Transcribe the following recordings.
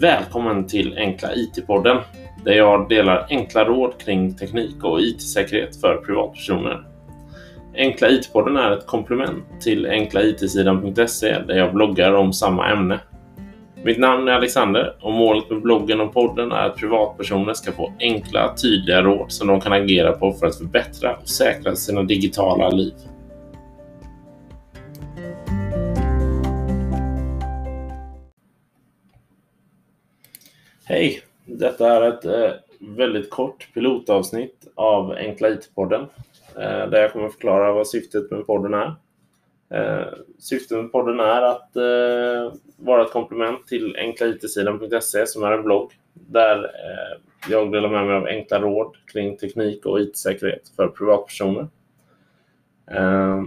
Välkommen till Enkla IT-podden där jag delar enkla råd kring teknik och IT-säkerhet för privatpersoner. Enkla IT-podden är ett komplement till enklaitsidan.se där jag bloggar om samma ämne. Mitt namn är Alexander och målet med bloggen och podden är att privatpersoner ska få enkla, tydliga råd som de kan agera på för att förbättra och säkra sina digitala liv. Hej! Detta är ett eh, väldigt kort pilotavsnitt av Enkla IT-podden eh, där jag kommer förklara vad syftet med podden är. Eh, syftet med podden är att eh, vara ett komplement till enklaitesidan.se som är en blogg där eh, jag delar med mig av enkla råd kring teknik och IT-säkerhet för privatpersoner. Eh,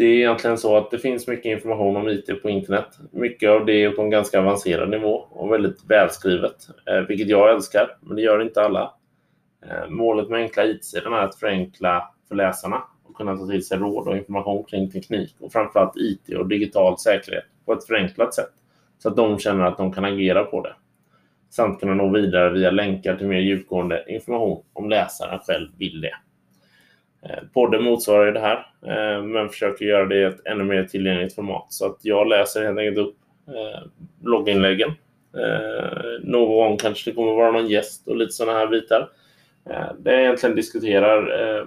det är egentligen så att det finns mycket information om IT på internet. Mycket av det är på en ganska avancerad nivå och väldigt välskrivet, eh, vilket jag älskar, men det gör inte alla. Eh, målet med enkla IT-sidan är att förenkla för läsarna och kunna ta till sig råd och information kring teknik och framförallt IT och digital säkerhet på ett förenklat sätt så att de känner att de kan agera på det. Samt kunna nå vidare via länkar till mer djupgående information om läsaren själv vill det. Eh, podden motsvarar ju det här, eh, men försöker göra det i ett ännu mer tillgängligt format. Så att jag läser helt enkelt upp eh, blogginläggen. Någon gång kanske det kommer vara någon gäst och lite sådana här bitar. Där jag egentligen diskuterar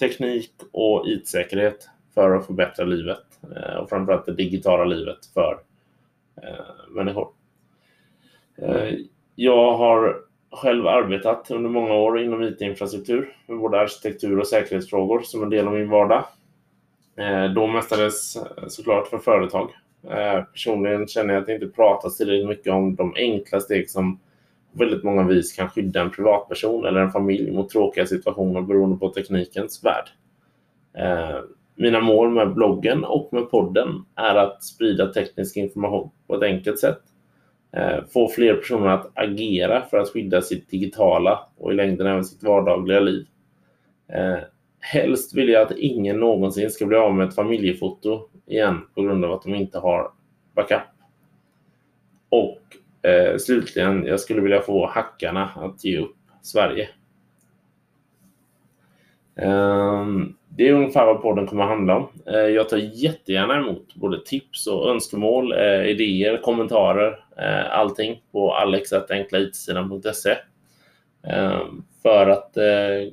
teknik och IT-säkerhet för att förbättra livet och framförallt det digitala livet för människor. Jag har själv arbetat under många år inom IT-infrastruktur med både arkitektur och säkerhetsfrågor som en del av min vardag. Eh, då mestadels såklart för företag. Eh, personligen känner jag att det inte pratas tillräckligt mycket om de enkla steg som på väldigt många vis kan skydda en privatperson eller en familj mot tråkiga situationer beroende på teknikens värld. Eh, mina mål med bloggen och med podden är att sprida teknisk information på ett enkelt sätt Eh, få fler personer att agera för att skydda sitt digitala och i längden även sitt vardagliga liv. Eh, helst vill jag att ingen någonsin ska bli av med ett familjefoto igen på grund av att de inte har backup. Och eh, slutligen, jag skulle vilja få hackarna att ge upp Sverige. Um, det är ungefär vad podden kommer att handla om. Eh, jag tar jättegärna emot både tips och önskemål, eh, idéer, kommentarer, eh, allting på alex.enklaitesidan.se för att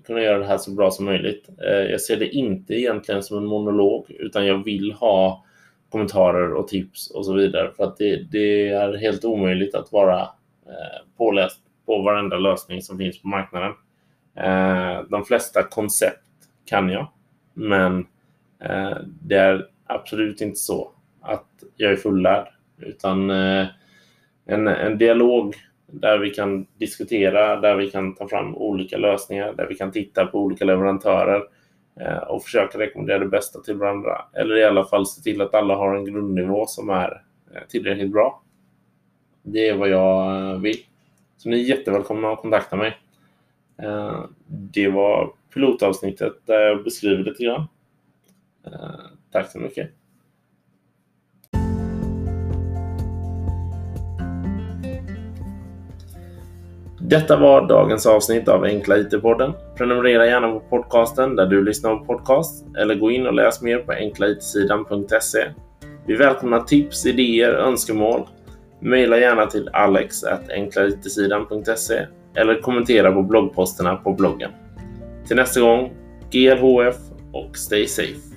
kunna göra det här så bra som möjligt. Jag ser det inte egentligen som en monolog utan jag vill ha kommentarer och tips och så vidare för att det, det är helt omöjligt att vara påläst på varenda lösning som finns på marknaden. De flesta koncept kan jag, men eh, det är absolut inte så att jag är fullärd, utan eh, en, en dialog där vi kan diskutera, där vi kan ta fram olika lösningar, där vi kan titta på olika leverantörer eh, och försöka rekommendera det bästa till varandra. Eller i alla fall se till att alla har en grundnivå som är eh, tillräckligt bra. Det är vad jag eh, vill. Så ni är jättevälkomna att kontakta mig. Eh, det var pilotavsnittet där jag beskriver lite grann. Eh, tack så mycket. Detta var dagens avsnitt av Enkla IT-podden. Prenumerera gärna på podcasten där du lyssnar på podcast eller gå in och läs mer på enklaitsidan.se. Vi välkomnar tips, idéer, önskemål. Maila gärna till alex.enklaitesidan.se eller kommentera på bloggposterna på bloggen. Till nästa gång, GLHF och stay safe!